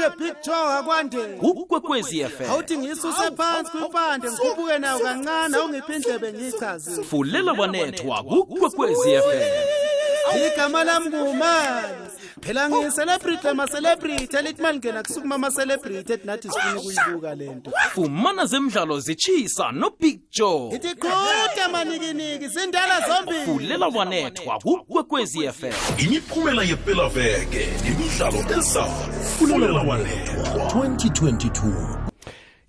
akwande big joe akwande ukwekwezi fm awuthi ngisuse phansi kwimpande ngikhuphuke nayo kancane awungiphi indlebe ngiyichazile fulela wanethwa kukwekwezi fm igama lami ngumani phela ngiyicelebrity ama-celebrity elithi malingena kusukuma ama-celebrity ethi nathi sifuna ukuyibuka le nto. Fumana zemidlalo zitshisa nobig joe. Ithi qhuda manikiniki zindala zombili. Fulela wanethwa kukwekwezi fm imiphumela yepelaveke nemidlalo ezayo fulela wanethwa. 2022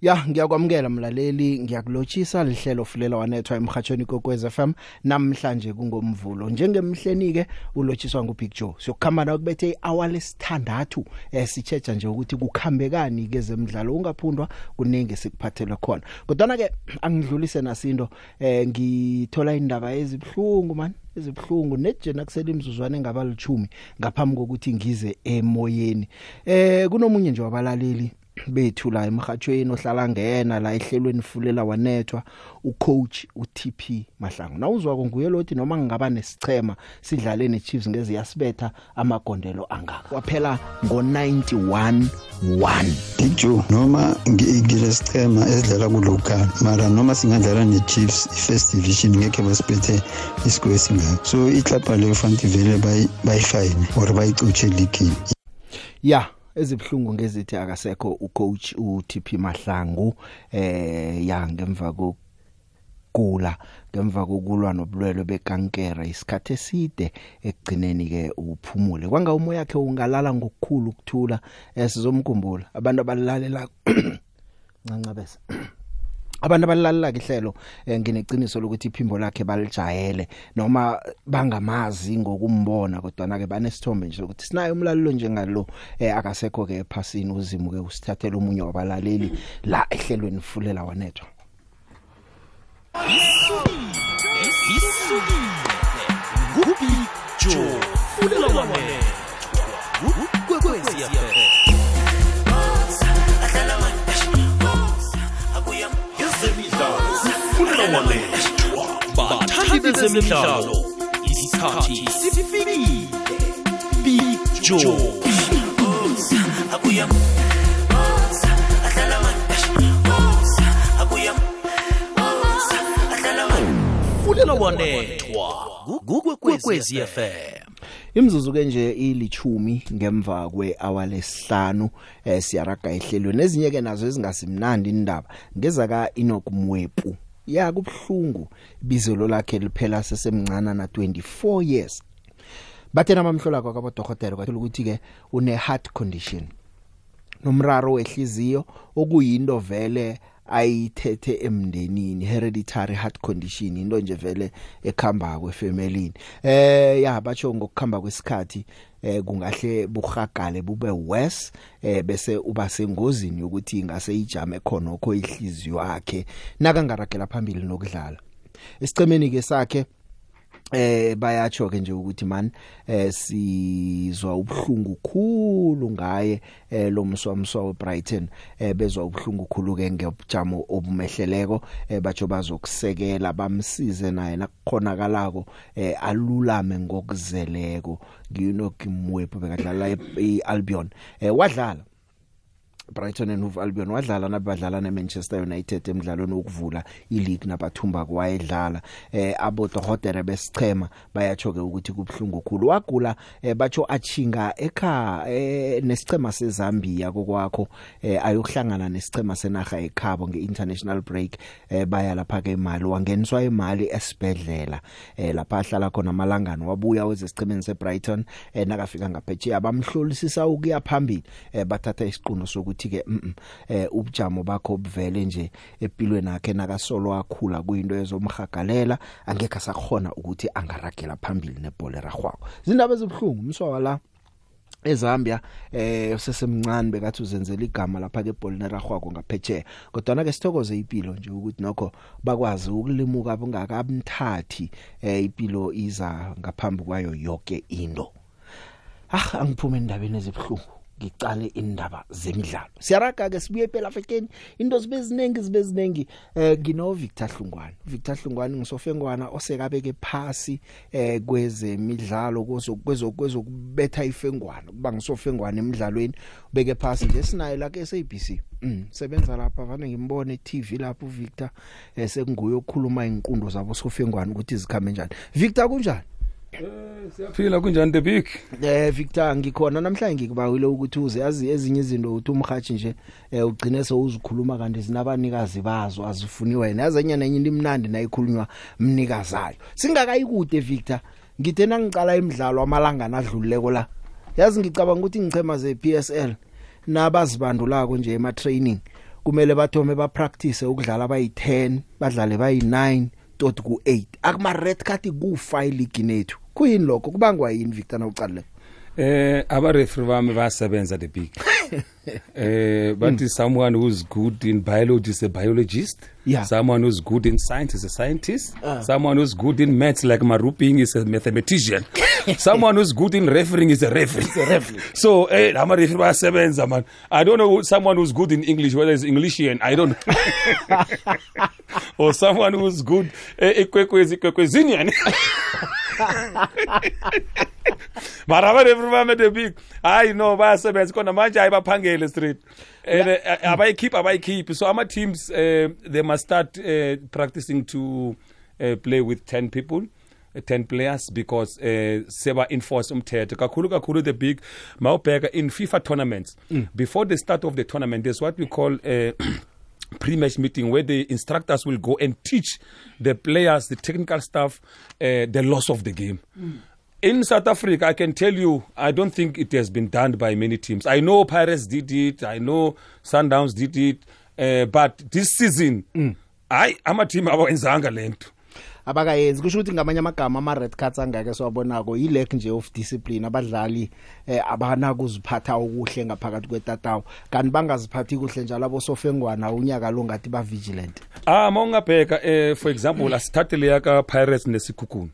ya ngiyakwamukela mlaleli ngiyakulotshisa lihlelo fulela wanethwa emhathweni kokwez FM namhlanje kungomvulo. Njengemhleni ke ulotshiswa nguBig Joe. Siyokukhamba nawe kubethe hour lesithandathu eh sichecha nje ukuthi kukhambekani ke zemidlalo ungaphundwa kuningi sikuphathele khona. Kodwa ke angidlulise nasinto eh ngithola indaba ezibhlungu man ezibhlungu nejena kusela imizuzwane engabalichumi ngaphambi kokuthi ngize emoyeni. Eh kunomunye nje wabalaleli bethu la emhathweni ohlala ngena la ehlelweni fulela wanethwa ucoach uTP Mahlangu. Nawuzwa konguye lothi noma ngingaba nesichema sidlale neChiefs ngeze yasibetha amagondelo angaka. Waphela ngo91 1 Big Joe noma ngilesichema esidlala kulocal mara noma singadlala neChiefs iFirst Division ngeke basiphethe isigwe singaka so iclub leyo fanele vele bayifine or bayicutshe league ya ezibhlungu ngezithi akasekho ucoach uTP Mahlangu eh ya ngemva kokugula ngemva kokulwa nobulwele bekankera isikhathe eside ekugcineni ke uphumule. Kwanga umoya wakhe ungalala ngokukhulu ukuthula esizomkhumbula abantu abalalela ncancabeza abantu abalalela ihlelo eh, ngineqiniso lokuthi iphimbo lakhe balijayele noma bangamazi ngokumbona kodwa na ke banesithombe nje ukuthi sinayo umlalelo njengalo eh, akasekho ke ephasini uzimu ke usithathela umunye wabalaleli la ehlelweni fulela wanethwa. Ngubig joe. fulela bathandi bezemidlalo isikhathi sifikile big joe fulela wanethwa kukwekwezi fm Imzuzu ke nje ilichumi ngemva kwehour lesihlanu eh siyaraga ehlelweni. Ezinye ke nazo ezingasimnandi indaba ngeza ka inokumwepu ya kubhlungu bizelo lakhe liphela sesemncana na 24 years. Bathena bamhlola kwabodokotela kwathi ukuthi ke une heart condition. Nomraro wehliziyo okuyinto vele ayithethe emndenini hereditary heart condition into nje vele ekhamba kwefamily eh ya batsho ngokukhamba kwesikhathi eh kungahle buhagale bube worse eh bese uba sengozini yokuthi ingase ijame khona okho ihliziyo yakhe. Nakangaragela phambili nokudlala. Isicemeni ke sakhe eh bayatsho ke nje ukuthi man eh sizwa ubhlungu khulu ngaye eh lo mswamswa weBrighton eh bezwa ubhlungu khulu ke ngebujamo obumehleleko eh batsho bazokusekela bamsize naye nakukhonakalako eh alulame ngokuzeleko. Ngiyinokimwephu bekadlala eAlbion eh wadlala. Brighton and Hove Albion wadlala nabadlala neManchester United emidlalweni wokuvula ileague nabathumba kwayedlala. Eh abo dohotere besichema bayatsho ke ukuthi kubhlungu khulu. Wagula eh batsho achinga ekha eh nesichema seZambia kokwakho eh ayokuhlangana nesichema senaga ekhabo ngeinternational break eh baya lapha ke imali wangeniswa imali esibedlela eh lapha ahlala khona amalangano wabuya wezesichemeni seBrighton eh nakafika ngaphetshe abamhlolisisa ukuya phambili eh bathatha isiquno sokuthi ke mm eh ubujamo bakho buvele nje empilweni yakhe nakasolo akhula kuyinto ezomhagalela angeke sakhona ukuthi angaragela phambili nebhola eragwako zindaba ezibhlungu umswa la eZambia eh usesemncane bekathi uzenzela igama lapha ke ball neragwako ngaphetsheya kodwa na ke sithokoze impilo nje ukuthi nokho bakwazi ukulimuka bungakabamthathi eh impilo iza ngaphambi kwayo yonke into. Ah angiphume endabeni ezibhlungu ngicale indaba zemidlalo. Siyaraga ke sibuye phela afekeni into zibe ziningi zibe ziningi eh ngino Victor Hlungwane. Victor Hlungwane ngisofengwana osekabeke phasi eh kwezemidlalo kuzo kwezo kwezokubetha ifengwana. Kuba ngisofengwana emidlalweni ubeke phasi nje. Sinaye la ke SABC Mm sebenza lapha vane ngimbone TV lapho Victor eh sekunguye okhuluma inqundo zabo sofengwana ukuthi zikhambe njani. Victor kunjani? Siyaphila kunjani the big? Eh Victor ngikhona. Namhlanje ngikubawile ukuthi uze yazi ezinye izinto uthi umhathi nje eh ugcine sewuzikhuluma kanti zinabanikazi bazo azifuni wena. Yazenye nenye into imnandi nayikhulunywa mnikazayo. Singakayikude Victor. Ngithe nangicala imidlalo amalanga nadluleko la yazi ngicabanga ukuthi ngichema ze PSL nabazibandulako nje ema training kumele bathome ba practice ukudlala bayi10 badlale bayi9 tot ku 8 akuma red card ku 5 league nethu. Kuyini lokho kubangwa yini Victor nawucalile eh aba referee bami basebenza the big. Eh but someone who's good in biology is a biologist. Yeah. someone who's good in science is a scientist. Someone who's good in maths like Maruping is a mathematician. Someone who's good in refereeing is a referee. So eh ama referee basebenza man. I don't know someone who's good in english whether it's englishian i don't know. Or someone who's good eh, ikwekwezi ikwekwezinian mara abareferi bami the big hayi no bayasebenza. Khona manje hayi baphangele straight and uh, abayikhiphi abayikhiphi. So ama-teams uh, they must start uh, practicing to uh, play with 10 people uh, 10 players because uh, seba enforce umthetho. Kakhulu kakhulu the big mawubheka in FIFA tournaments. Before the start of the tournament there's what we call uh, pre-match meeting where the instructors will go and teach the players the technical stuff uh, the loss of the game in South Africa, I can tell you, I don't think it has been done by many teams. I know Pirates did it, I know Sundowns did it, uh, but this season, I am a team abawenzanga lento. Abakayenzi kusho ukuthi ngamanye amagama ama red cards angeke siwabonako yi lack nje of discipline abadlali eh, abana kuziphatha okuhle ngaphakathi kwetatawu kanti bangaziphathi kuhle njalo abosofengwana unyaka lo ngathi ba vigilant Ah, mawungabheka eh for example asithathe leya ka Pirates nesikhukhuni.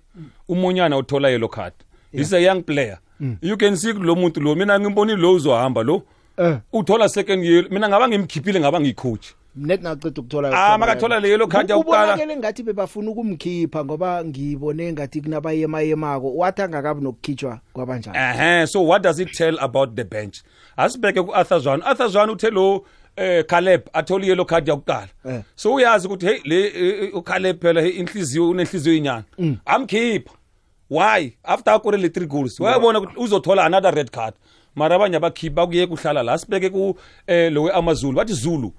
Umunyana uthola yellow card. He's a young player. You can see lo muntu lo mina ngimboni lo uzohamba lo. Eh. Uthola second year mina ngaba ngimkhiphile ngaba ngicoach. Net naqeda ukuthola Ah, makathola le yellow card yokuqala. ubonakele ngathi bebafuna ukumkhipha ngoba ngibone ngathi kunabayema yemako wathi angakabi nokukhitshwa kwabanjani Uh-huh. So what does it tell about the bench? Asibheke ku Arthur Zwan. Arthur Zwan uthe lo eh Caleb atholi yellow card yokuqala. Eh. So uyazi ukuthi hey le eh, u Caleb phela inhliziyo unenhliziyo inyana. Amkhipha. Why? After akore le 3 goals. Wayabona ukuthi uzothola another red card. Mara abanye abakhipha kuye kuhlala la. Sibheke ku eh lo AmaZulu. Bathi Zulu.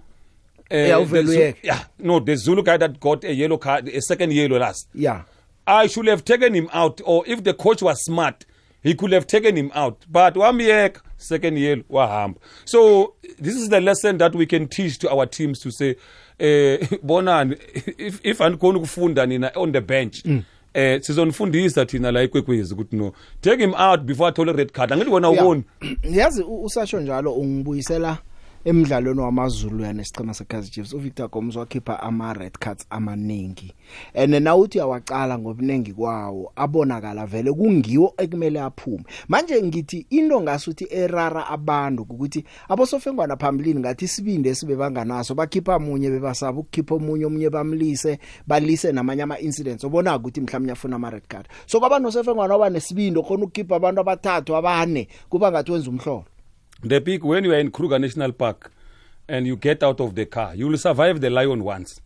Eh, Yeah, uyeke. Yeah, no, the Zulu guy that got a yellow card, a second yellow last. yeah I should have taken him out, or if the coach was smart, he could have taken him out. But wamiyeka second year wahamba. So this is the lesson that we can teach to our teams to say, eh, bonani, if if anikhona ukufunda nina on the bench. Eh sizonifundisa thina la ikwekwezi ukuthi no take him out before athole red card angithi wena uboni yazi usasho njalo ungibuyisela emidlalweni wamazulu yana isichema seKaizer Chiefs uVictor Gomes wakhipha ama red cards amaningi. And nawuthi awaqala ngobunengi kwawo abonakala vele kungiwo ekumele aphume. Manje ngithi into ngasuthi erara abantu ukuthi abosofengwana phambilini ngathi isibinde sibe banganaso bakhipha munye bebasaba ukukhipha omunye omunye bamlise balise namanye ama incidents ubona ukuthi mhlawumnye afuna ama red card. So kwaba nosofengwana oba nesibindi khona ukukhipha abantu abathathu abane kuba ngathi wenza umhlolo the big when you are in Kruger National Park and you get out of the car, you will survive the lion once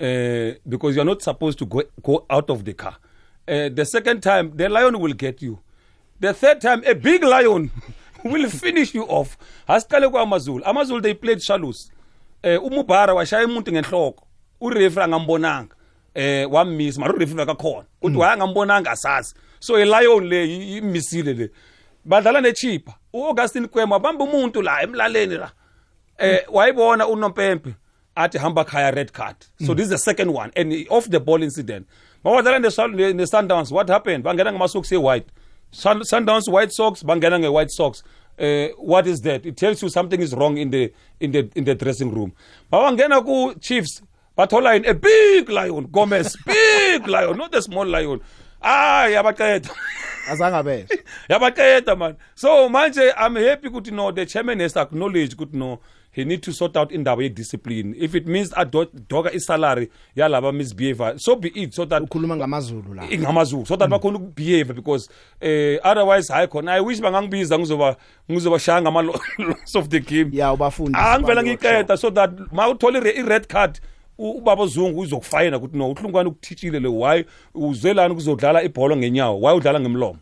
uh, because you are not supposed to go, go out of the car. Uh, the second time, the lion will get you. The third time, a big lion will finish you off. Asiqale kwaMazulu. AmaZulu they played shallows. Eh umubhara washaya umuntu ngenhloko. Ureferee angambonanga. Eh wamisa mara ureferee akakhona. Uthi wayangambonanga asazi. So a lion le imisile le. Badlala nechipa. uAugustine Kwema bamba umuntu la emlaleni la. Eh wayibona uNompempe athi hamba khaya red card. So this is the second one and off the ball incident. Mawadlala ne ne Sundowns what happened? Bangena ngamasocks white. Sun, Sundowns White Sox bangena nge-White Sox. Uh, what is that? It tells you something is wrong in the in the in the dressing room. Bawangena ku Chiefs bathola in a big lion, Gomez, big lion, not a small lion. Ah yabaqeda. Azange bezwe yabaqeda man. So manje i'm happy ukuthi no the chairman has acknowledged ukuthi no he need to sort out indaba ye-discipline. If it means adoka isalary yalaba misbehavior so be it so that ukhuluma ngamazulu la. Ngamazulu so that bakhona ukubehave because eh otherwise hayi khona i wish bangangibiza ngizoba ngizobashaya ngama-loss of the game. Ya ubafundi Ah, ngivela ngiyiqeda so that ma uthola i- i-red card ubaba zungu uzokufayina ukuthi no uhlungwane ukuthitshile le why uzelani ukuzodlala ibhola ngenyawo? Why udlala ngemlomo?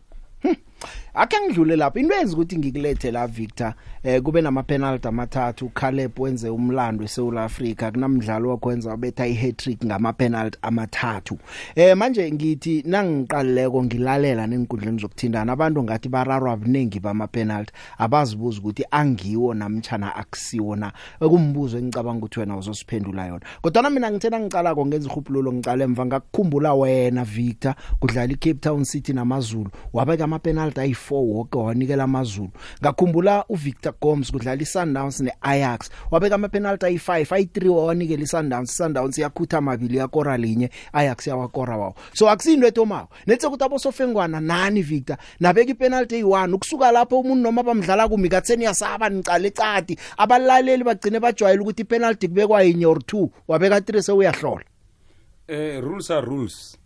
Akhe ngidlule lapho into yenza ukuthi ngikulethe la Victor eh kube nama penalty amathathu Caleb wenze umlando eSouth Africa kunamdlalo wakwenza wabetha i-hat-trick ngama penalty amathathu. Eh manje ngithi nangiqalileko ngilalela nenkundleni zokuthindana abantu ngathi bararwa abaningi bama penalty abazibuza ukuthi angiwo namtjana akusiwo na. Ekumbuzo engicabanga ukuthi wena uzosiphendula yona. Kodwa mina ngithena ngicala ko ngenza ihupululo ngicala emva ngakukhumbula wena Victor kudlala iCape Town City namazulu wabeka ama penalty ayi4 wonke wanikela amazulu ngakhumbula uVictor Gomes kudlala iSundowns neAjax. Wabeka ama penalty ayi5 ayi3 wanikela iSundowns iSundowns yakhutha amabili yakora linye Ajax yawakora wawo. So akusinto etomawo nethe ukuthi abosofengwana nani Victor? Nabeka ipenalty eyi1 ukusuka lapho umuntu noma bamdlala kumi katheni yasaba nicala ecadi abalaleli bagcine bajwayela ukuthi ipenalty kubekwa yinye or 2 wabeka 3 sewuyahlola. Uh, rules are rules.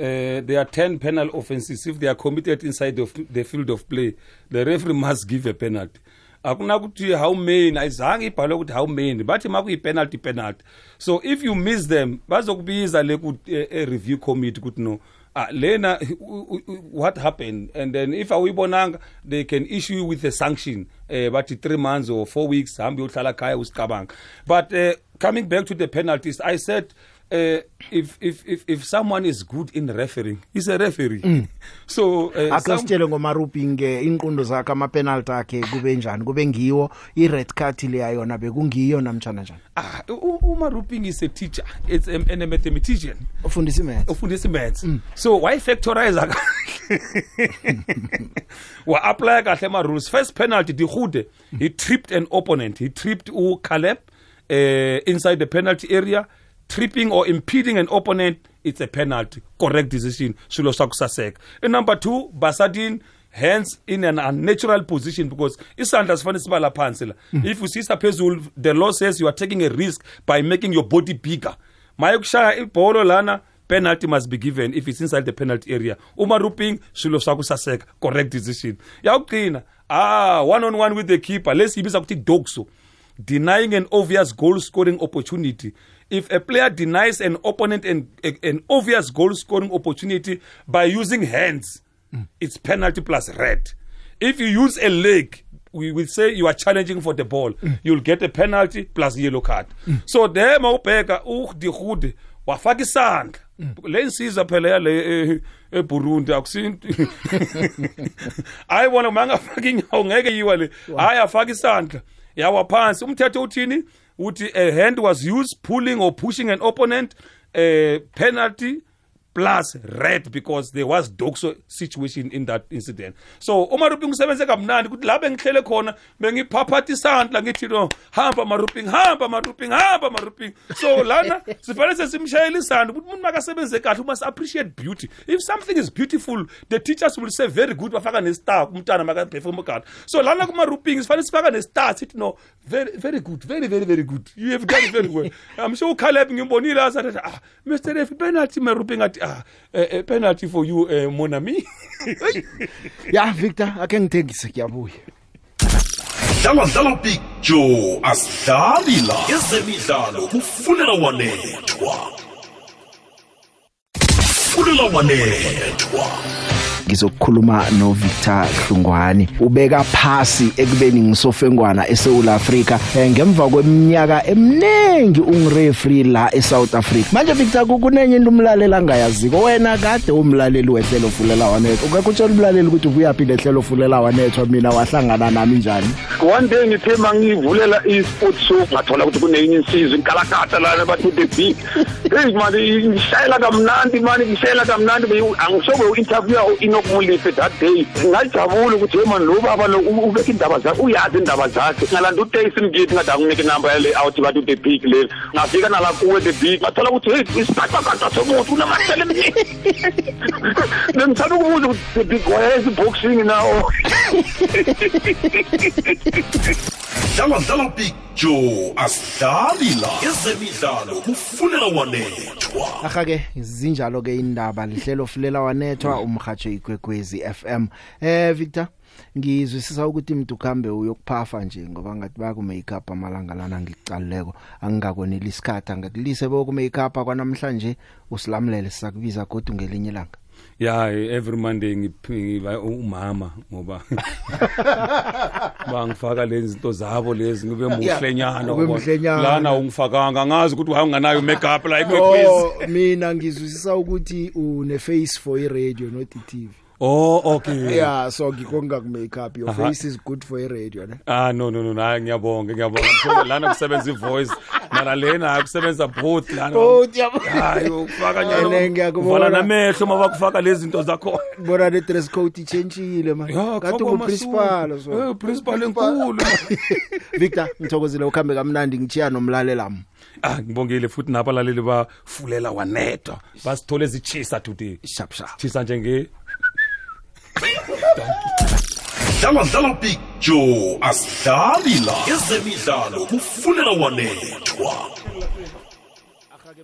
Uh, there are 10 penal offenses. If they are committed inside of the field of play, the referee must give a penalty. akuna ukuthi how many ayizange ibhalwe ukuthi how many bathi makuyi-penalty penalty so if you miss them bazokubiza le ku-review committee ukuthi no ah lena what happened and then if awuyibonanga they can issue you with a sanction eh bathi 3 months or 4 weeks hambe uyohlala khaya usicabanga but uh, coming back to the penalties i said uh, if if if if someone is good in refereeing he's a referee. So uh, some- akasitshele ngomarupi nge inqundo zakhe ama penalty akhe kube njani kube ngiwo i red card le yayona bekungiyo namtjana njani? Ah u- uma ruping is a teacher it's a, and a mathematician. Ufundisa imaths. Ufundisa imaths. So why factorize wa apply kahle ama rules first penalty dihude he tripped an opponent. He tripped u Caleb uh, inside the penalty area. Tripping or impeding an opponent it's a penalty. Correct decision swilo swa ku saseka. And number 2 Basadin hands in an unnatural position because isandla sifane siba la phansi la. If usisa phezulu the law says you are taking a risk by making your body bigger. Maye kushaya ibholo lana penalty must be given if it's inside the penalty area. Uma ruping swilo swa ku saseka correct decision. Yawugcina ah one on one with the keeper. Lesiyibiza ukuthi dogso denying an obvious goal scoring opportunity. If a player denies an opponent an, an obvious goal scoring opportunity by using hands it's penalty plus red. If you use a leg we will say you are challenging for the ball you'll get a penalty plus yellow card. So there mawubheka udihude wafaka isandla le insiza phela yale eh, eburundi akusinto. Hayi bona mangafaka inyawo ngeke yiwa le. Hayi afaka isandla. Yawa phansi. Umthetho uthini? Uthi a hand was used pulling or pushing an opponent uh, penalty plus red because there was doxo situation in that incident. So umaruping usebenze kamnandi ukuthi la bengihlele khona bengiphaphatha isandla ngithi no hamba maruping hamba maruping hamba maruping so lana sifanele sesimshayela isandla ukuthi umuntu makasebenze kahle must appreciate beauty. If something is beautiful the teachers will say very good bafaka nestar umntana makaperform kahle. So lana kumaruping sifanele sifaka nestar sithi no very very good very very very good. You have done it very well. I'm sure uCaleb ngimbonile asathi ah Mr Ref penalty maruping athi ah eh, eh, penalty for you uh, monami ya Victor ake ngithengise kuyabuya dlala dlala big joe asidlali la ezemidlalo kufunela wanethwa funela wanethwa ngizokukhuluma no Victor Hlungwane. Ubeka phasi ekubeni ngisofengwana eSouth Africa eh, ngemva kweminyaka eminengi ungireferee la eSouth Africa. Manje Victor kunenye into umlaleli angayaziko wena kade umlaleli wehlelo fulela wanethwa. Ukakutshela umlaleli ukuthi ubuyapi lehlelo fulela wanethwa? Mina wahlangana nami njani? One day ngithe mangivulela i-sport show ngathola ukuthi kunenye insizwa inkalakata lana bathi the big. Hey mani ngishayela kamnandi mani ngishayela kamnandi. Angisobe u-interviewer ino inokumuliphe that day ngajabula ukuthi hey man lo baba lo u- ubeka indaba zakhe uyazi indaba zakhe. Ngalanda utaste ngithi ngathi akunike inamba yale awuthi bathi the big le ngafika nala kuwe the big ngathola ukuthi hey isiphathaphatha somuntu unamasele emini bengithanda ukubuza ukuthi the big wayenza i-boxing nawo dlala dlala big joe asidlali la ezemidlalo kufunela wanethwa. Akha-ke zinjalo-ke indaba lihlelo fulela wanethwa umhatsho igwegwezi FM eh Victor ngizwisisa ukuthi mntu kambe uyokuphafa nje ngoba ngathi baku makeup amalanga lana ngicaluleko angingakonela isikhatha ngakulise boku makeup kwanamhlanje usilamlele sizakubiza kodwa ngelinye ilanga. Ya every monday ngiphi- ngiba umama ngoba bangifaka lezi zinto zabo lezi ngibe muhlenyana lana ungifakanga ngazi ukuthi waye unganayo makeup ikwekwezi Oh mina ngizwisisa ukuthi une face for i-radio not i-TV oh okay. Yeah so ngikonga ku makeup your Aha. face is good for i-radio ne? Ah no no no hayi ngiyabonga ngiyabonga. Mthembu, lana kusebenza ivoice. Nala lena kusebenza both lana. Both, yabo. hayi ukufaka Ene, nyalo ngiyakubona. namehlo mabakufaka lezi zinto zakho bona le dress code itshentshile man kathi unguprincipal amasudu. so Eh, principal enkulu. Victor ngithokozile ukhambe kamnandi ngichiya nomlalelami ah ngibongile futhi nabalaleli bafulela wanethwa basithole zichisa today. Sharp sharp chisa njenge dlala dlala big joe asidlali la ezemidlalo kufunela wanethwa.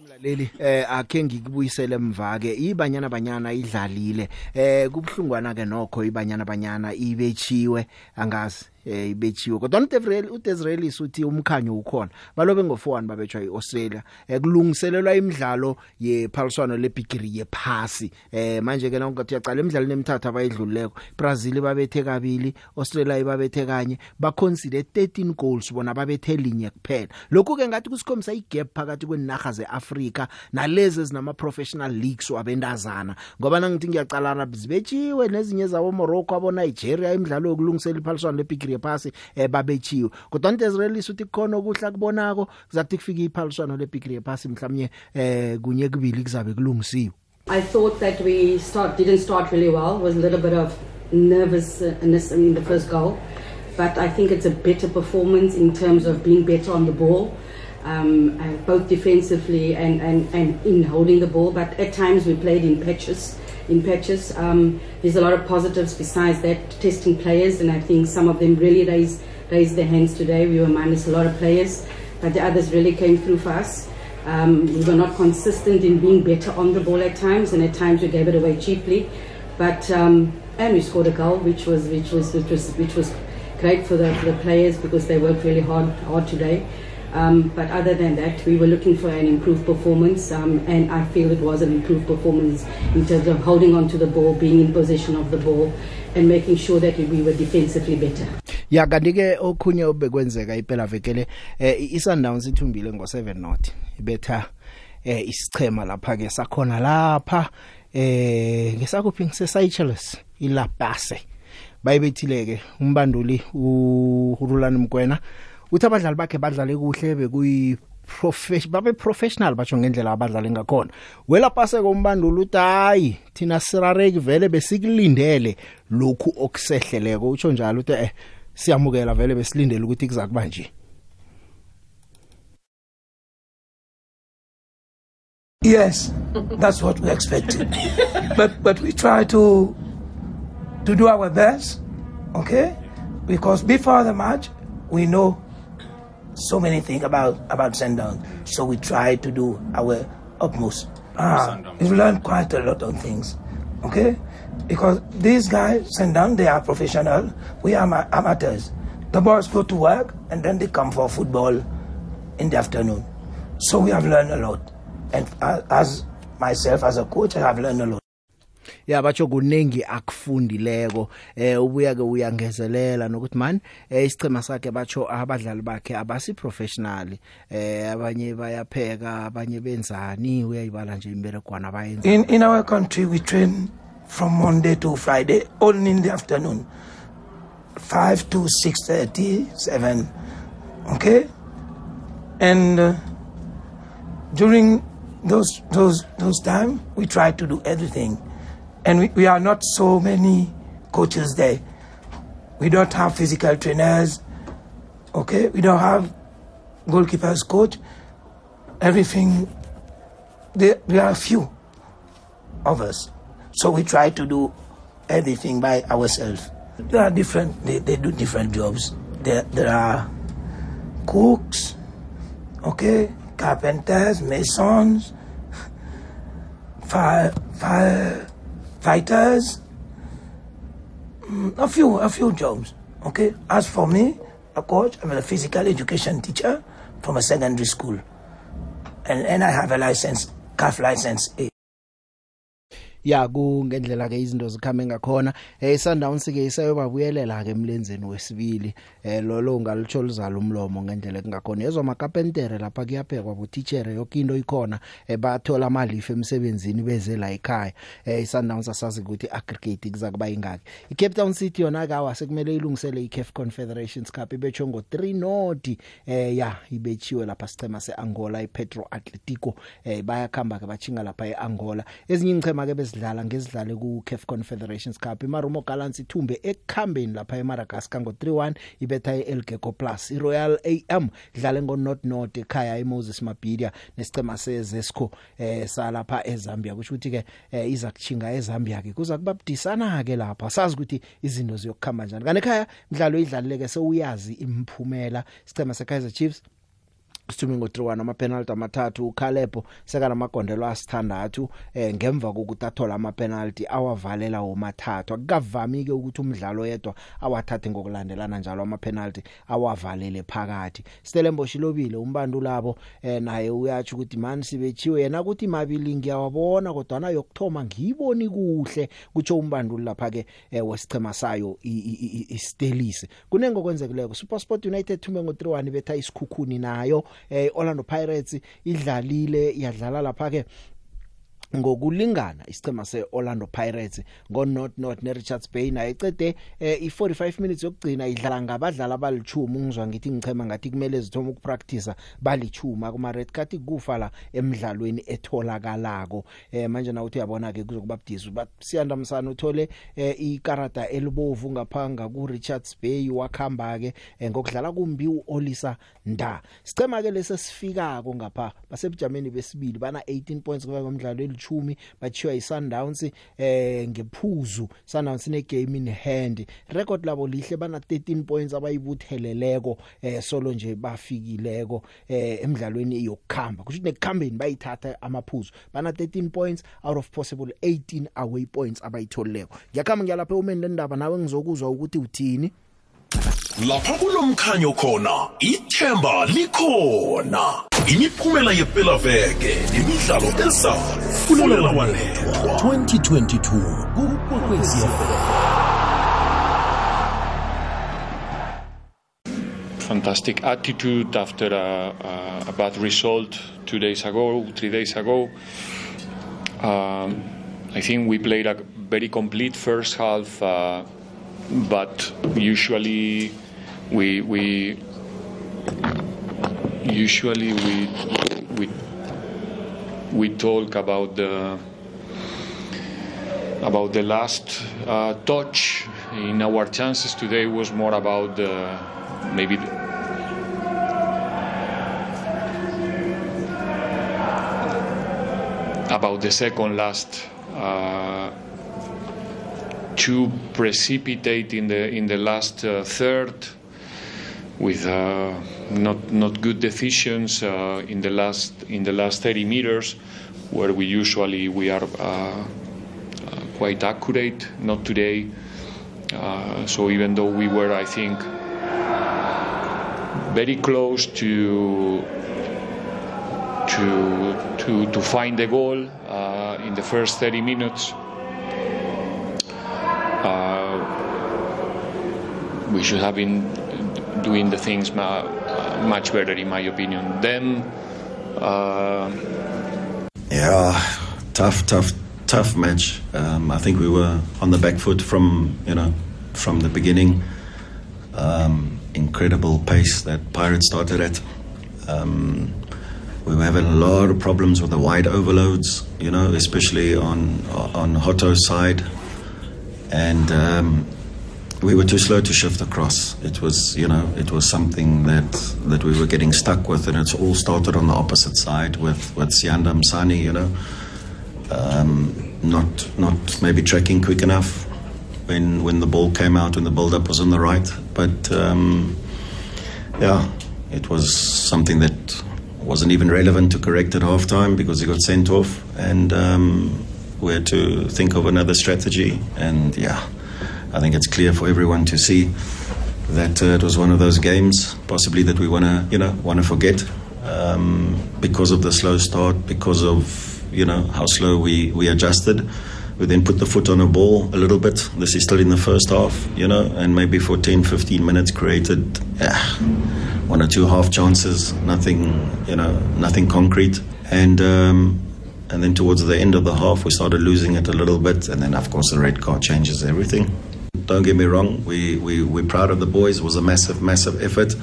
Mlaleli eh akhe ngikubuyisele emva ke ibanyana banyana idlalile. Eh kubhlungwana ke nokho ibanyana banyana ibechiwe angazi. Eh ibechiwe kodwa uDevrel uDezraelis uthi umkhanyo ukhona. Balobe ngo4-1 babetshwa iAustralia eh kulungiselelwa imidlalo yephaliswano lebigiri yephasi. Eh manje ke lonke uyaqala imidlalo emithathu abayidluleko Brazil babethe kabili Australia ibabethe kanye. Ba consider 13 goals bona babethe linye kuphela. Lokhu ke ngathi kusikhombisa igap phakathi kwenaga zeAfrika nalezi ezinama professional leagues wabendazana ngoba nangithi ngiyaqalana zibetshiwe nezinye zabo Morocco abo Nigeria imidlalo yokulungisela iphaliswano lebigiri yephasi eh babetshiwe kodwa uDezraelis uthi kukhona okuhla kubonako kuzathi kufika iphaliswano lebigiri yephasi mhlawumnye eh kunye kubili kuzabe kulungisiwe I thought that we start didn't start really well. Was a little bit of nervousness in the first goal, but I think it's a better performance in terms of being better on the ball, um, uh, both defensively and, and, and in holding the ball. But at times we played in patches. In patches, um, there's a lot of positives besides that. Testing players, and I think some of them really raised raised their hands today. We were minus a lot of players, but the others really came through for us. Um, we were not consistent in being better on the ball at times, and at times we gave it away cheaply. But um, and we scored a goal, which was which was which was which was great for the for the players because they worked really hard hard today. Um, but other than that, we were looking for an improved performance, um, and I feel it was an improved performance in terms of holding on to the ball, being in possession of the ball, and making sure that we were defensively better. ya kanti ke okhunye obekwenzeka iphela vekele eh iSundowns ithumbile ngo7 not ibetha eh isichema lapha ke sakhona lapha eh ngesakuphi ngisesayicheless ilapase bayibethileke umbanduli uRulani Mkwena uthi abadlali bakhe badlale kuhle bekuyi professional babe professional batsho ngendlela abadlale ngakhona wela pase kombandulu uthi hayi thina sirareki vele besikulindele lokhu okusehleleko utsho njalo uthi eh siyamukela vele besilindele ukuthi kuza kuba nje Yes, that's what we expected. but but we try to to do our best, okay? Because before the match, we know so many things about about Sundown, so we try to do our utmost. Ah, we've learned quite a lot of things, okay? Because these guys, Sundown, they are professional. We are ama- amateurs. The boys go to work and then they come for football in the afternoon. So we have learned a lot. And as myself, as a coach, I have learned a lot. Ya batsho kunengi akufundileko eh ubuya ke uyangezelela nokuthi man eh isichema sakhe batsho abadlali bakhe abasi professional eh abanye bayapheka abanye benzani uyayibala nje imberegwana bayenza In, in our country, we train from Monday to Friday, only in the afternoon, 5 to 6.30, 7, okay? And uh, during those, those, those time, we try to do everything. And we, we are not so many coaches there. We don't have physical trainers. Okay, we don't have goalkeepers coach. Everything. There, there are few of us, so we try to do everything by ourselves. There are different. They, they do different jobs. There, there are cooks, okay, carpenters, masons, fire, fire fighters, mm, a few, a few jobs, okay. As for me, a coach, I'm a physical education teacher from a secondary school, and and I have a license, CAF license A. ya kungendlela ke izinto zikhambe ngakhona. Eh Sundowns ke isayobabuyelela ke emlenzeni wesibili. Eh lolo ungalitsho lizala umlomo ngendlela kungakhona yezwa makapentere lapha kuyaphekwa butitshere yonke into ikhona eh bathola amalifa emsebenzini beze la ekhaya. Eh Sundowns asazi ukuthi aggregate kuza kuba ingaki iCape Town City yona ka wasekumele ilungisele iCAF Confederations Cup ibetshwe ngo 3 noti. Eh ya ibechiwe lapha sicema seAngola iPetro Atletico. Eh bayakhamba ke bachinga lapha eAngola. Ezinye ingchema ke bezidlala ngezidlale ku CAF Confederations Cup. iMarumo Gallants ithumbe ekukhambeni lapha eMadagascar ngo 3-1 ibetha iEl Gecko Plus. iRoyal AM dlale ngo North North ekhaya eMoses Mabhida nesicema seZesco eh salapha eZambia. Kusho ukuthi ke eh, iza kuchinga eZambia ke kuza kubabudisana ke lapha. Sazi ukuthi izinto ziyokukhamba kanjani kanti ekhaya mdlalo idlaleke sewuyazi imphumela sicema seKaizer Chiefs Sithume ngo 3-1 ama penalty amathathu uKalebo seka namagondelo asithandathu eh ngemva kokuthi athola ama penalty awavalela womathathu. Akukavami ke ukuthi umdlalo yedwa awathathe ngokulandelana njalo ama penalty awavalele phakathi. Stellenbosch lobile umbantu labo eh naye uyathi ukuthi man sibechiwe yena ukuthi mabili ngiyawabona kodwa na yokthoma ngiyiboni kuhle kutsho umbantu lapha ke eh, wesichema sayo istelisi kunengo kwenzekileko SuperSport United thume ngo 3-1 betha isikhukhuni nayo eh Orlando Pirates idlalile yadlala lapha ke ngokulingana isicema seOrlando Pirates ngo North North neRichards Bay naye ecede eh, i45 minutes yokugcina idlala ngabadlali abalichuma ungizwa ngithi ngichema ngathi kumele zithoma ukupractice balichuma kuma red card kufa la emidlalweni etholakalako. Eh manje na uthi uyabona ke kuzokuba budisi. Basiyanda msana uthole eh, ikarata elibovu ngaphanga ku Richards Bay wakhamba ke eh, ngokudlala kumbi uOlisa Nda. Sicema ke lesesifikako ngapha basebujameni besibili bana 18 points kuba ngomdlalo elithumi bachiwa iSundowns eh ngephuzu. Sundowns ne game in hand. Record labo lihle bana 13 points abayibutheleleko eh solo nje bafikileko eh emidlalweni yokukhamba kusho ukuthi nekukhambeni bayithatha amaphuzu. Bana 13 points out of possible 18 away points abayitholeko ngiyakhamba ngiyalapha umeni lendaba nawe ngizokuzwa ukuthi uthini? Lapha kulomkhanyo khona ithemba likhona. Imiphumela yepelaveke nemidlalo ezayo fulela walethwa 2022 kukwekwezi fantastic attitude after a, a, a bad result two days ago, three days ago. Um, I think we played a very complete first half, uh, but usually we we usually we we we talk about the about the last uh, touch in our chances. Today was more about the maybe about the second last uh, too precipitate in the in the last uh, third with uh, not not good decisions uh, in the last in the last 30 meters where we usually we are uh, uh, quite accurate not today. Uh, so even though we were I think very close to to to to find the goal in the first 30 minutes we should have been doing the things uh, much better in my opinion then uh, Yeah, tough, tough, tough match. Um, I think we were on the back foot from you know from the beginning. Um, incredible pace that Pirates started at. Um, we were having a lot of problems with the wide overloads, you know, especially on on Hotto's side, and um, we were too slow to shift across. It was, you know, it was something that that we were getting stuck with, and it's all started on the opposite side with with Sianda Msani, you know, um, not not maybe tracking quick enough when when the ball came out when the build up was on the right, but um, yeah, it was something that wasn't even relevant to correct at halftime because he got sent off, and um, we had to think of another strategy. And yeah, I think it's clear for everyone to see that uh, it was one of those games, possibly that we want to, you know, want to forget um, because of the slow start, because of you know how slow we we adjusted. We then put the foot on a ball a little bit. This is still in the first half, you know, and maybe for 10, 15 minutes created yeah, one or two half chances, nothing, you know, nothing concrete. And um, and then towards the end of the half, we started losing it a little bit. And then, of course, the red card changes everything. Don't get me wrong, we, we, we're proud of the boys. It was a massive, massive effort.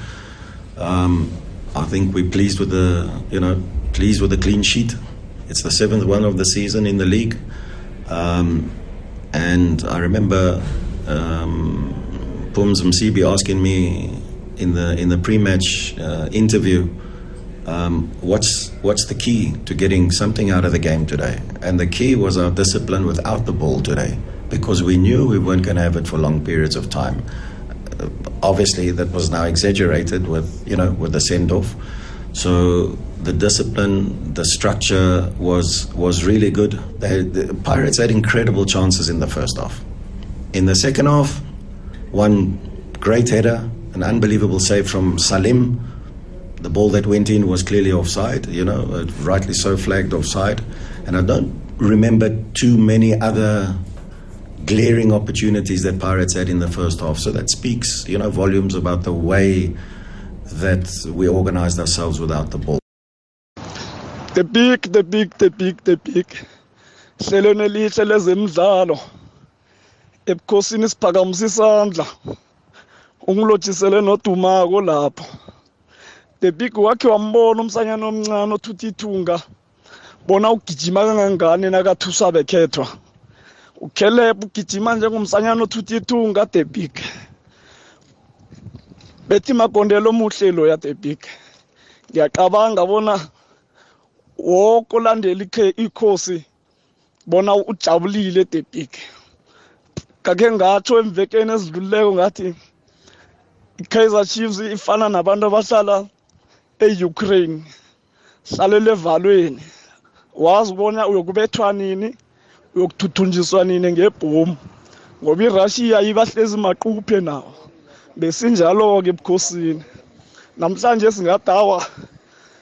Um, I think we're pleased with the, you know, pleased with the clean sheet. It's the seventh one of the season in the league. Um, and I remember um, Pums Msibi asking me in the in the pre-match uh, interview, um, what's what's the key to getting something out of the game today? And the key was our discipline without the ball today, because we knew we weren't going to have it for long periods of time. Uh, obviously, that was now exaggerated with you know with the send off. So the discipline, the structure was was really good. They, the Pirates had incredible chances in the first half. In the second half, one great header, an unbelievable save from Salim. The ball that went in was clearly offside, you know, rightly so flagged offside. And I don't remember too many other glaring opportunities that Pirates had in the first half. So that speaks, you know, volumes about the way that we organized ourselves without the ball. the big the big the big the big. Hlelo nelihle lezemidlalo. Ebukhosini siphakamisa isandla. Ungilotshisele nodumako lapho. The big wakhe wambona umsanyana omncane othutha ithunga. Bona ugijima kangangani nakathusa bekhethwa ukhelebha ugijima njengomsanyana othutha ithunga the big. Bethi magondelo omuhle loya the big. Ngiyacabanga bona woke olandela ikhe- ikhosi bona ujabulile the big. Kakhe ngatsho emvekeni ezidlulileko ngathi i-kaizer chiefs ifana nabantu abahlala e-ukraine hlalele evalweni. Wazi ubona uyokubethwa nini? Uyokuthuthunjiswa nini ngebhomu ngoba irussia ibahlezi maquphe nawo. Besinjalo-ke ebukhosini. Namhlanje singadawa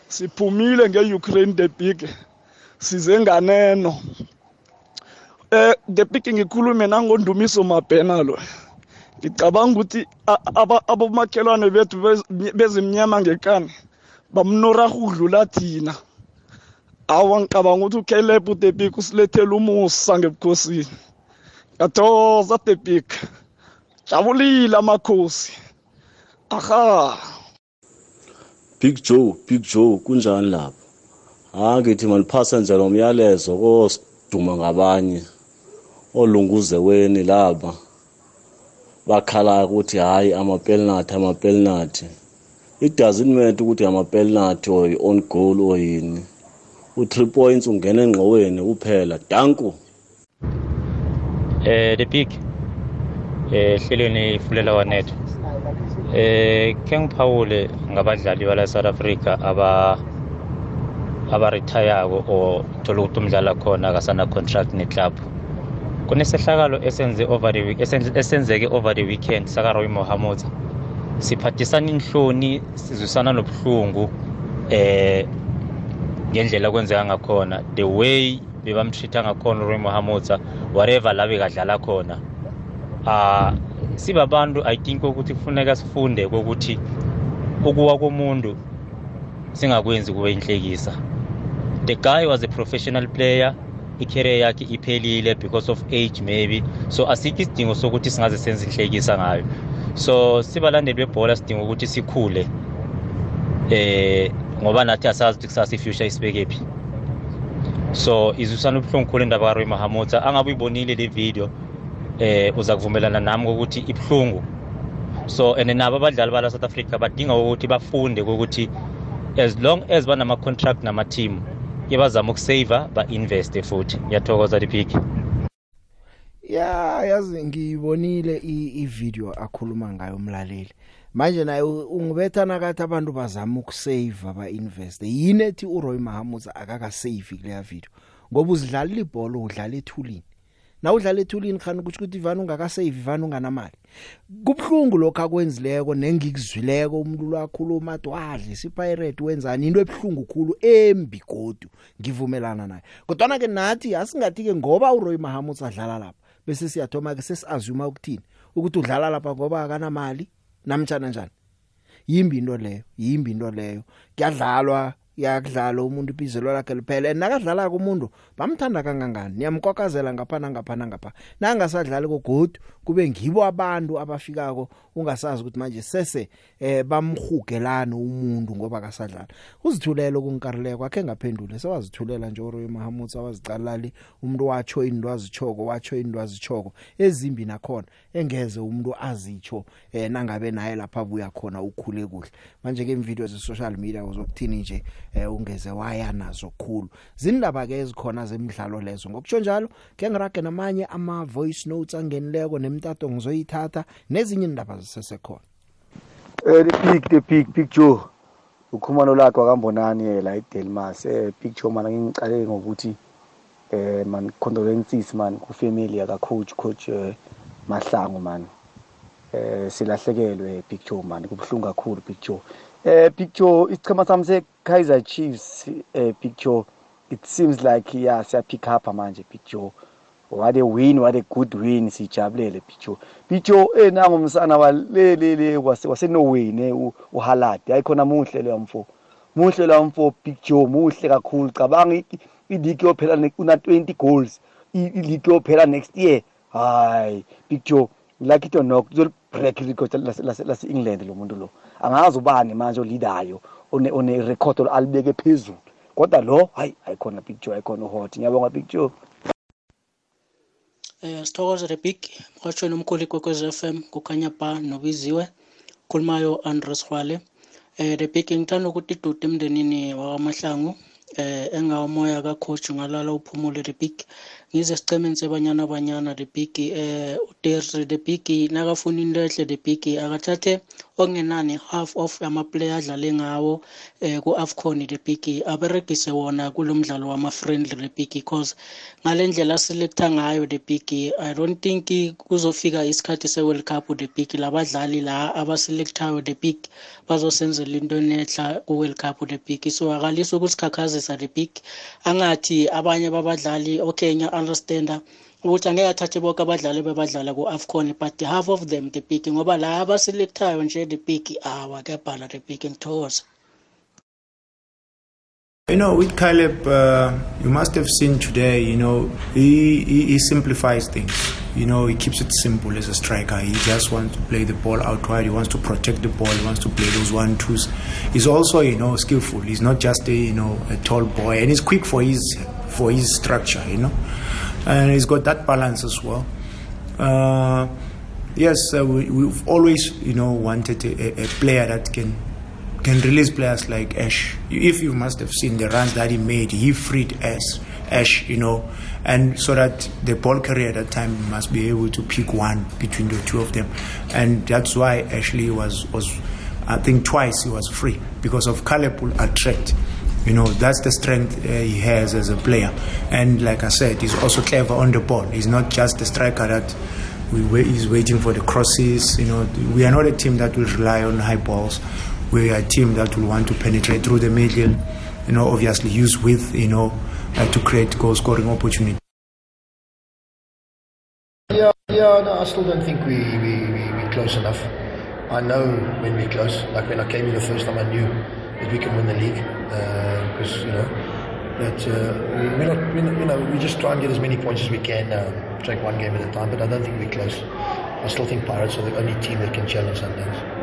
siphumile nge-ukraine the big size nganeno. Eh the big ngikhulume nangondumiso mabhena lo. Ngicabanga ukuthi a- aba- abomakhelwane bethu bez- bezimnyama ngekani bamnoraha ukudlula thina. Awa ngicabanga ukuthi ucaleb the big usilethele umusa ngebukhosini. Ngiyathokoza the big jabulile amakhosi. Aha. Big Joe Big Joe kunjani lapha ha ngithi maliphasa nje lo myalezo kosiduma ngabanye olunguzeweni laba. Bakhala ukuthi hayi amapenalty amapenalty it doesn't matter ukuthi amapenalty or on goal or yini u3 points ungena engqoweni kuphela danku eh the big eh hlelweni ifulela wanethu eh ke ngiphawule ngabadlali bala South Africa aba abarithayako o thola ukuthi umdlala khona akasana contract ne club kunesehlakalo esenze over the week esenze- esenzeke over the weekend saka Roy Mohammed siphathisana inhloni sizwisana nobuhlungu eh ngendlela kwenzeka ngakhona the way bebamtreata ngakhona Roy Mohammed whatever la bekadlala khona. Ah sibabantu i think ukuthi kufuneka sifunde ukuthi ukuwa komuntu singakwenzi kube inhlekisa. The guy was a professional player i-career yakhe iphelile because of age maybe. So asikho isidingo sokuthi singaze senze inhlekisa ngayo. So sibalandeli bebhola sidinga ukuthi sikhule eh ngoba nathi asazi ukuthi kusasa i-future isibekephi so izwisana ubuhlungu khulu indaba karoy mahamutsa angabe uyibonile le video eh uza kuvumelana nami ukuthi ibuhlungu. So and nabo abadlali bala South Africa badinga ukuthi bafunde ukuthi as long as banama-contract nama-team ke bazama ukusave ba-investe futhi. Ngiyathokoza liphiki ya yazi ngiyibonile i-video akhuluma ngayo umlaleli. Manje naye ungibetha nakathi abantu bazama ukusave aba-investe yini ethi uroy mahamuza akakasave kuleya video? Ngoba uzidlalela ibholo udlala ethulini. Na udlala ethulini khani ukuthi ukuthi ivana ungakasave ivana unganamali. Kubhlungu lokho akwenzileko nengikuzwileko umuntu lwakhuluma athi wadle sipirate wenzani? Into ebhlungu khulu embi godu ngivumelana naye. Kodwa ke nathi asingathi ke ngoba uRoy Mahamud adlala lapha bese siyathoma ke sesiazuma ukuthini? Ukuthi udlala lapha ngoba akanamali. Namtjana njani? Yimbi into leyo yimbi into leyo. Kuyadlalwa yakudlala umuntu ibizelo lakhe liphele. Nakadlala kumuntu bamthanda kangangani? Niyamkokazela ngapha ngapha ngapha nangasadlali kogodu kube ngibo abantu abafikako ungasazi ukuthi manje sese eh bamhugelana umuntu ngoba akasadlala uzithulele kunkarileko akhe ngaphendule. Sewazithulela nje uRoy Mahamud awazicalali umuntu watsho into azichoko watsho into azichoko ezimbi nakhona engeze umuntu azitsho eh nangabe naye lapha abuya khona ukhule kuhle. Manje ke imvideo ze social media uzokuthini nje eh ungeze waya nazo khulu. Zindaba ke ezikhona zemidlalo lezo. Ngokutsho njalo ke ngirage namanye ama voice notes angenileko nemtato ngizoyithatha nezinye indaba zisesekhona. Eh the big the big picture ukhumano lakhe wakambonani la eDelmas eh picture mana ngicale ngokuthi eh man condolences man ku family yaka coach coach eh, Mahlangu man. Eh silahlekelwe picture man kubhlungu kakhulu picture eh picture isichema sami se Kaizer Chiefs eh picture it seems like yeah siya pick up manje picture what a win what a good win sijabulele picture picture eh nangu umsana walelele wase wase Norway ne uHalad ayikhona muhle le mfo. Muhle la mfo picture muhle kakhulu. Cabanga i-league yophela una 20 goals. I-league yophela next year. Hayi picture like it or not uzol break record lase England lo muntu lo. Angazi ubani manje olidayo one one record alibeke phezulu. Kodwa lo hayi ayikhona picture ayikhona hot ngiyabonga picture eh sithokozele big mhatshweni omkhulu ikwekwez FM kukhanya ba nobiziwe. Khulumayo Andres Khwale eh the big ngithanda ukuthi idude emndenini wakamahlangu eh engawumoya kacoach ngalala uphumule the big ngize sicemeni sebanyana banyana the big eh uDerry the big nakafuna into ehle the big akathathe okungenani half of ama player adlale ngawo eh ku Afcon the big aberegise wona kulomdlalo wama friendly the big because ngalendlela selecta ngayo the big i don't think kuzofika isikhathi se World Cup the big labadlali la abaselectayo the big bazosenzela into enehla ku World Cup the big. So akalisa ukusikhakhazisa the big angathi abanye babadlali okay ngiya understanda ukuthi angeke athathe bonke abadlali bebadlala ku-afcon but half of them the big ngoba la abaselectayo nje the big awa kuyabhala the big ngithokoza You know, with Caleb, uh, you must have seen today, you know, he, he, he simplifies things. You know, he keeps it simple as a striker. He just wants to play the ball out wide. He wants to protect the ball. He wants to play those one twos. He's also, you know, skillful. He's not just a, you know, a tall boy, and he's quick for his for his structure. You know, and he's got that balance as well. Uh, yes, uh, we, we've always, you know, wanted a, a player that can can release players like Ash. If you must have seen the runs that he made, he freed Ash, Ash, you know, and so that the ball carrier at that time must be able to pick one between the two of them, and that's why Ashley was was, I think twice he was free because of Caleb will attract. You know, that's the strength uh, he has as a player. And like I said, he's also clever on the ball. He's not just a striker that we he's waiting for the crosses. You know, we are not a team that will rely on high balls. We are a team that will want to penetrate through the middle. You know, obviously use width. You know, uh, to create goal scoring opportunity. Yeah, yeah. No, I still don't think we we we we close enough. I know when we're close. Like when I came in the first time, I knew that we can win the league because uh, you know that uh, we're not, we're not, you know we just try and get as many points as we can. Uh, take one game at a time, but I don't think we're close. I still think Pirates are the only team that can challenge Sundowns.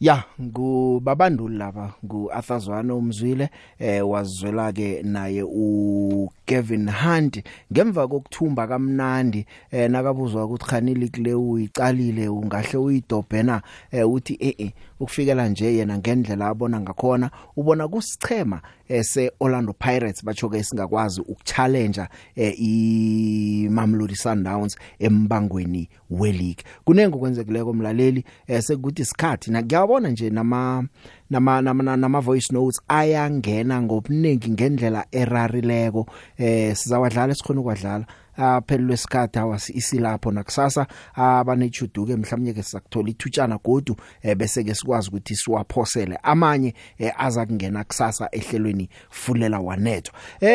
Ya ngubabanduli laba nguAthazwana umzwile eh wazwela ke naye uKevin Hunt ngemva kokuthumba kamnandi eh nakabuzwa ukuthi khanili kule uyicalile ungahle uyidobhena eh uthi eh eh ukufikela nje yena ngendlela abona ngakhona ubona kusichema ese Orlando Pirates bacho ke singakwazi ukuchallenge eh i Mamelodi Sundowns embangweni we-league. Kunenge kwenzekileko umlaleli eh sekuthi isikhathi na ngiyabona nje nama nama nama, nama voice notes ayangena ngobuningi ngendlela erarileko eh sizawadlala sikhona ukwadlala aphelelwe isikhathi awasi isilapho nakusasa abanechuduke mhlawumnye ke sizakuthola ithutshana godu eh, bese ke sikwazi ukuthi siwaphosele. Amanye eh, aza kungena kusasa ehlelweni fulela wanethwa. Eh,